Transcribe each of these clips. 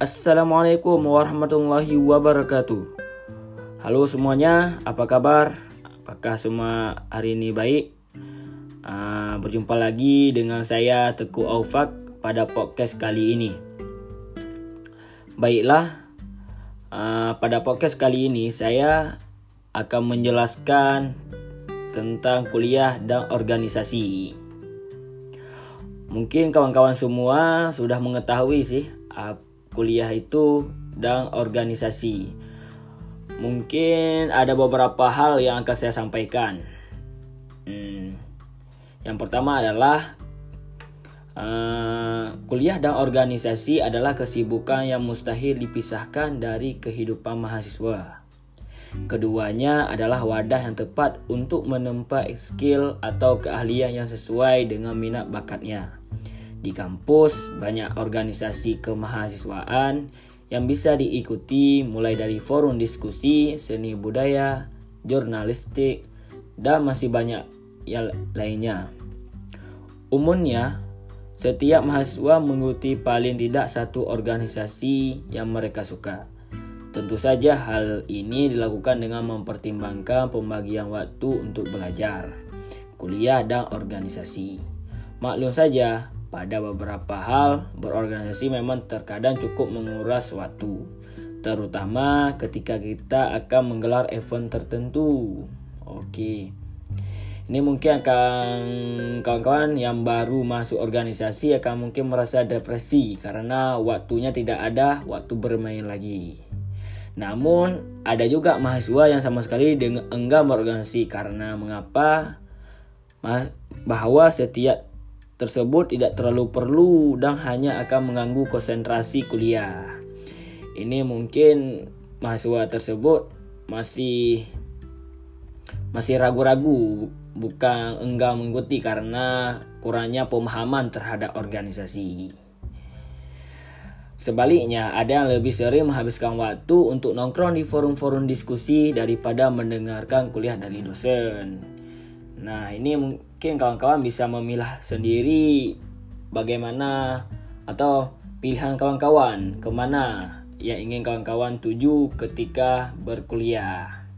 Assalamualaikum warahmatullahi wabarakatuh. Halo semuanya, apa kabar? Apakah semua hari ini baik? Uh, berjumpa lagi dengan saya Teguh Aufak pada podcast kali ini. Baiklah, uh, pada podcast kali ini saya akan menjelaskan tentang kuliah dan organisasi. Mungkin kawan-kawan semua sudah mengetahui sih kuliah itu dan organisasi. Mungkin ada beberapa hal yang akan saya sampaikan. Hmm, yang pertama adalah uh, kuliah dan organisasi adalah kesibukan yang mustahil dipisahkan dari kehidupan mahasiswa. Keduanya adalah wadah yang tepat untuk menempa skill atau keahlian yang sesuai dengan minat bakatnya. Di kampus, banyak organisasi kemahasiswaan yang bisa diikuti mulai dari forum diskusi, seni budaya, jurnalistik, dan masih banyak yang lainnya. Umumnya, setiap mahasiswa mengikuti paling tidak satu organisasi yang mereka suka. Tentu saja hal ini dilakukan dengan mempertimbangkan pembagian waktu untuk belajar, kuliah, dan organisasi. Maklum saja, pada beberapa hal, berorganisasi memang terkadang cukup menguras waktu, terutama ketika kita akan menggelar event tertentu. Oke. Ini mungkin akan kawan-kawan yang baru masuk organisasi akan mungkin merasa depresi karena waktunya tidak ada waktu bermain lagi. Namun ada juga mahasiswa yang sama sekali enggak berorganisasi karena mengapa? Bahwa setiap tersebut tidak terlalu perlu dan hanya akan mengganggu konsentrasi kuliah. Ini mungkin mahasiswa tersebut masih masih ragu-ragu bukan enggak mengikuti karena kurangnya pemahaman terhadap organisasi. Sebaliknya, ada yang lebih sering menghabiskan waktu untuk nongkrong di forum-forum diskusi daripada mendengarkan kuliah dari dosen. Nah, ini mungkin kawan-kawan bisa memilah sendiri bagaimana atau pilihan kawan-kawan ke mana yang ingin kawan-kawan tuju ketika berkuliah.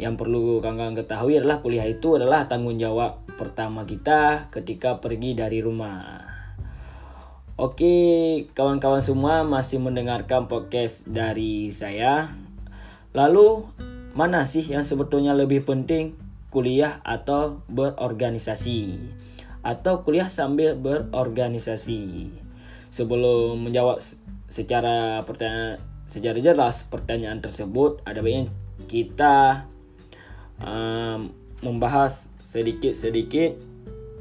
Yang perlu kawan-kawan ketahui adalah kuliah itu adalah tanggung jawab pertama kita ketika pergi dari rumah. Oke, kawan-kawan semua masih mendengarkan podcast dari saya. Lalu, mana sih yang sebetulnya lebih penting kuliah atau berorganisasi atau kuliah sambil berorganisasi. Sebelum menjawab secara pertanyaan secara jelas pertanyaan tersebut, ada baiknya kita um, membahas sedikit-sedikit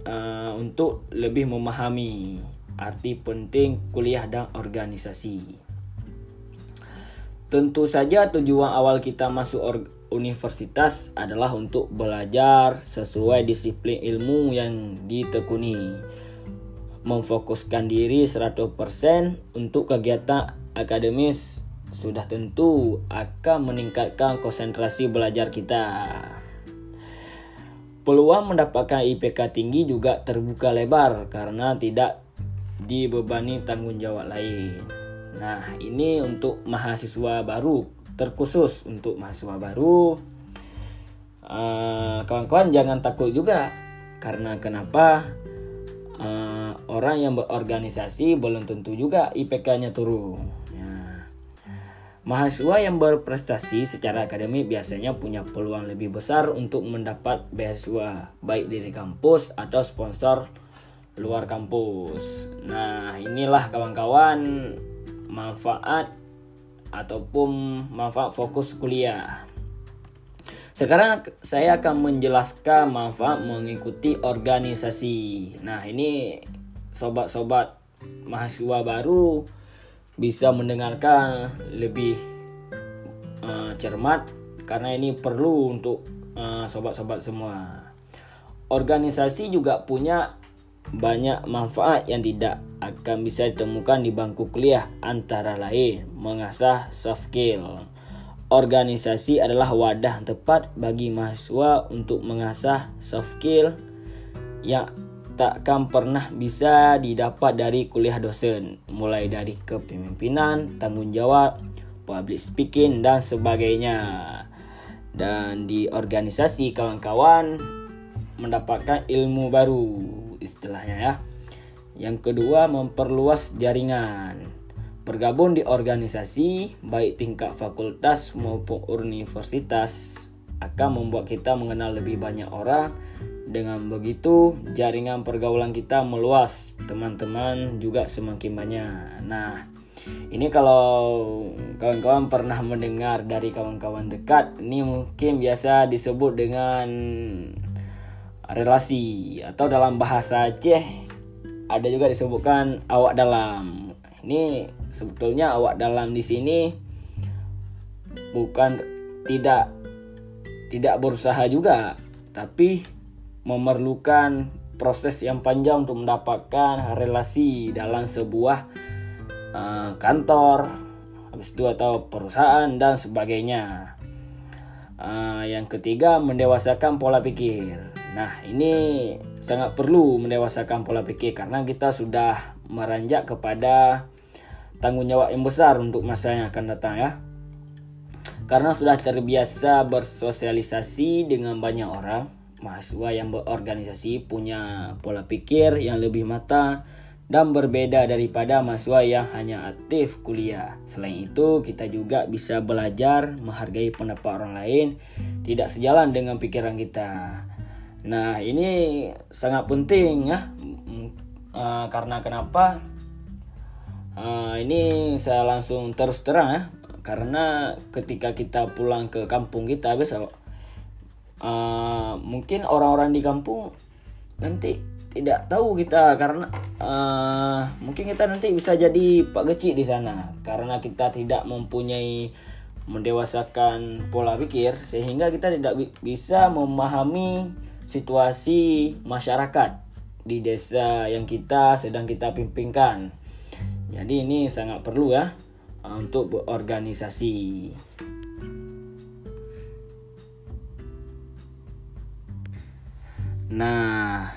uh, untuk lebih memahami arti penting kuliah dan organisasi. Tentu saja tujuan awal kita masuk universitas adalah untuk belajar sesuai disiplin ilmu yang ditekuni. Memfokuskan diri 100% untuk kegiatan akademis sudah tentu akan meningkatkan konsentrasi belajar kita. Peluang mendapatkan IPK tinggi juga terbuka lebar karena tidak dibebani tanggung jawab lain. Nah, ini untuk mahasiswa baru terkhusus untuk mahasiswa baru. Eh, kawan-kawan jangan takut juga karena kenapa? Uh, orang yang berorganisasi belum tentu juga IPK-nya turun. Ya. mahasiswa yang berprestasi secara akademik biasanya punya peluang lebih besar untuk mendapat beasiswa baik dari kampus atau sponsor luar kampus. Nah inilah kawan-kawan manfaat ataupun manfaat fokus kuliah. Sekarang saya akan menjelaskan manfaat mengikuti organisasi. Nah, ini sobat-sobat mahasiswa baru bisa mendengarkan lebih uh, cermat karena ini perlu untuk uh, sobat-sobat semua. Organisasi juga punya banyak manfaat yang tidak akan bisa ditemukan di bangku kuliah antara lain mengasah soft skill. Organisasi adalah wadah tepat bagi mahasiswa untuk mengasah soft skill yang takkan pernah bisa didapat dari kuliah dosen, mulai dari kepemimpinan, tanggung jawab, public speaking dan sebagainya. Dan di organisasi kawan-kawan mendapatkan ilmu baru istilahnya ya. Yang kedua memperluas jaringan. Bergabung di organisasi baik tingkat fakultas maupun universitas akan membuat kita mengenal lebih banyak orang dengan begitu, jaringan pergaulan kita meluas, teman-teman juga semakin banyak. Nah, ini kalau kawan-kawan pernah mendengar dari kawan-kawan dekat, ini mungkin biasa disebut dengan relasi atau dalam bahasa Aceh ada juga disebutkan awak dalam. Ini sebetulnya awak dalam di sini bukan tidak tidak berusaha juga, tapi memerlukan proses yang panjang untuk mendapatkan relasi dalam sebuah uh, kantor, habis itu atau perusahaan dan sebagainya. Uh, yang ketiga mendewasakan pola pikir. Nah ini sangat perlu mendewasakan pola pikir karena kita sudah meranjak kepada tanggung jawab yang besar untuk masa yang akan datang ya. Karena sudah terbiasa bersosialisasi dengan banyak orang, mahasiswa yang berorganisasi punya pola pikir yang lebih mata dan berbeda daripada mahasiswa yang hanya aktif kuliah. Selain itu, kita juga bisa belajar menghargai pendapat orang lain tidak sejalan dengan pikiran kita. Nah, ini sangat penting ya. Uh, karena kenapa? Uh, ini saya langsung terus terang ya. Karena ketika kita pulang ke kampung kita biasa uh, mungkin orang-orang di kampung nanti tidak tahu kita karena uh, mungkin kita nanti bisa jadi pak kecil di sana karena kita tidak mempunyai mendewasakan pola pikir sehingga kita tidak bi bisa memahami situasi masyarakat di desa yang kita sedang kita pimpinkan. Jadi ini sangat perlu ya untuk berorganisasi. Nah,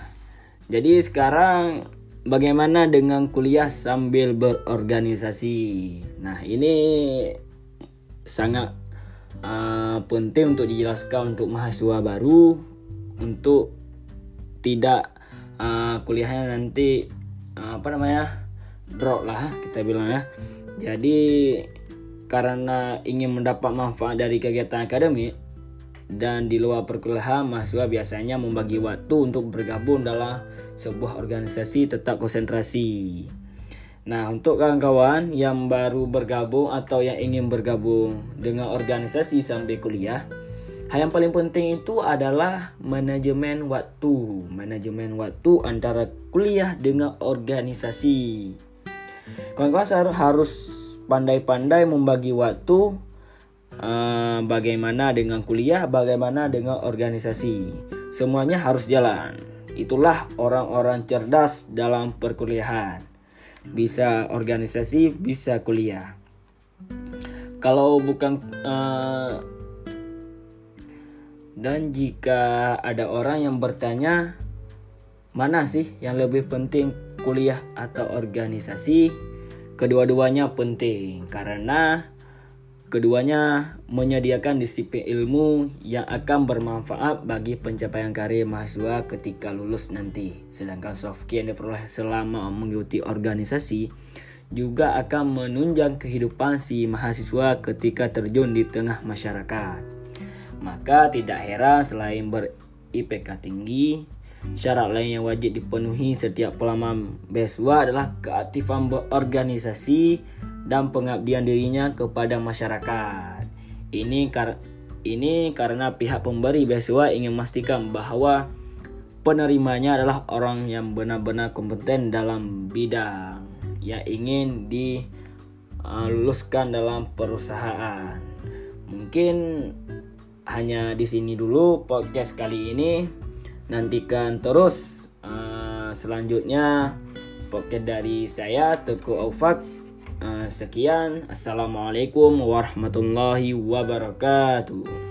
jadi sekarang bagaimana dengan kuliah sambil berorganisasi? Nah, ini sangat uh, penting untuk dijelaskan untuk mahasiswa baru untuk tidak uh, kuliahnya nanti uh, apa namanya drop lah kita bilang ya. Jadi karena ingin mendapat manfaat dari kegiatan akademik dan di luar perkuliahan mahasiswa biasanya membagi waktu untuk bergabung dalam sebuah organisasi tetap konsentrasi. Nah, untuk kawan-kawan yang baru bergabung atau yang ingin bergabung dengan organisasi sampai kuliah, hal yang paling penting itu adalah manajemen waktu. Manajemen waktu antara kuliah dengan organisasi. Kawan-kawan harus pandai-pandai membagi waktu uh, bagaimana dengan kuliah, bagaimana dengan organisasi. Semuanya harus jalan. Itulah orang-orang cerdas dalam perkuliahan. Bisa organisasi, bisa kuliah. Kalau bukan uh, dan jika ada orang yang bertanya mana sih yang lebih penting kuliah atau organisasi? Kedua-duanya penting karena Keduanya menyediakan disiplin ilmu yang akan bermanfaat bagi pencapaian karir mahasiswa ketika lulus nanti. Sedangkan soft skill yang diperoleh selama mengikuti organisasi juga akan menunjang kehidupan si mahasiswa ketika terjun di tengah masyarakat. Maka tidak heran selain ber-IPK tinggi, syarat lain yang wajib dipenuhi setiap pelamar beasiswa adalah keaktifan berorganisasi dan pengabdian dirinya kepada masyarakat. Ini kar ini karena pihak pemberi beasiswa ingin memastikan bahwa penerimanya adalah orang yang benar-benar kompeten dalam bidang yang ingin diluluskan dalam perusahaan. Mungkin hanya di sini dulu podcast kali ini. Nantikan terus uh, selanjutnya podcast dari saya Teguh Aufak Eh, sekian, assalamualaikum warahmatullahi wabarakatuh.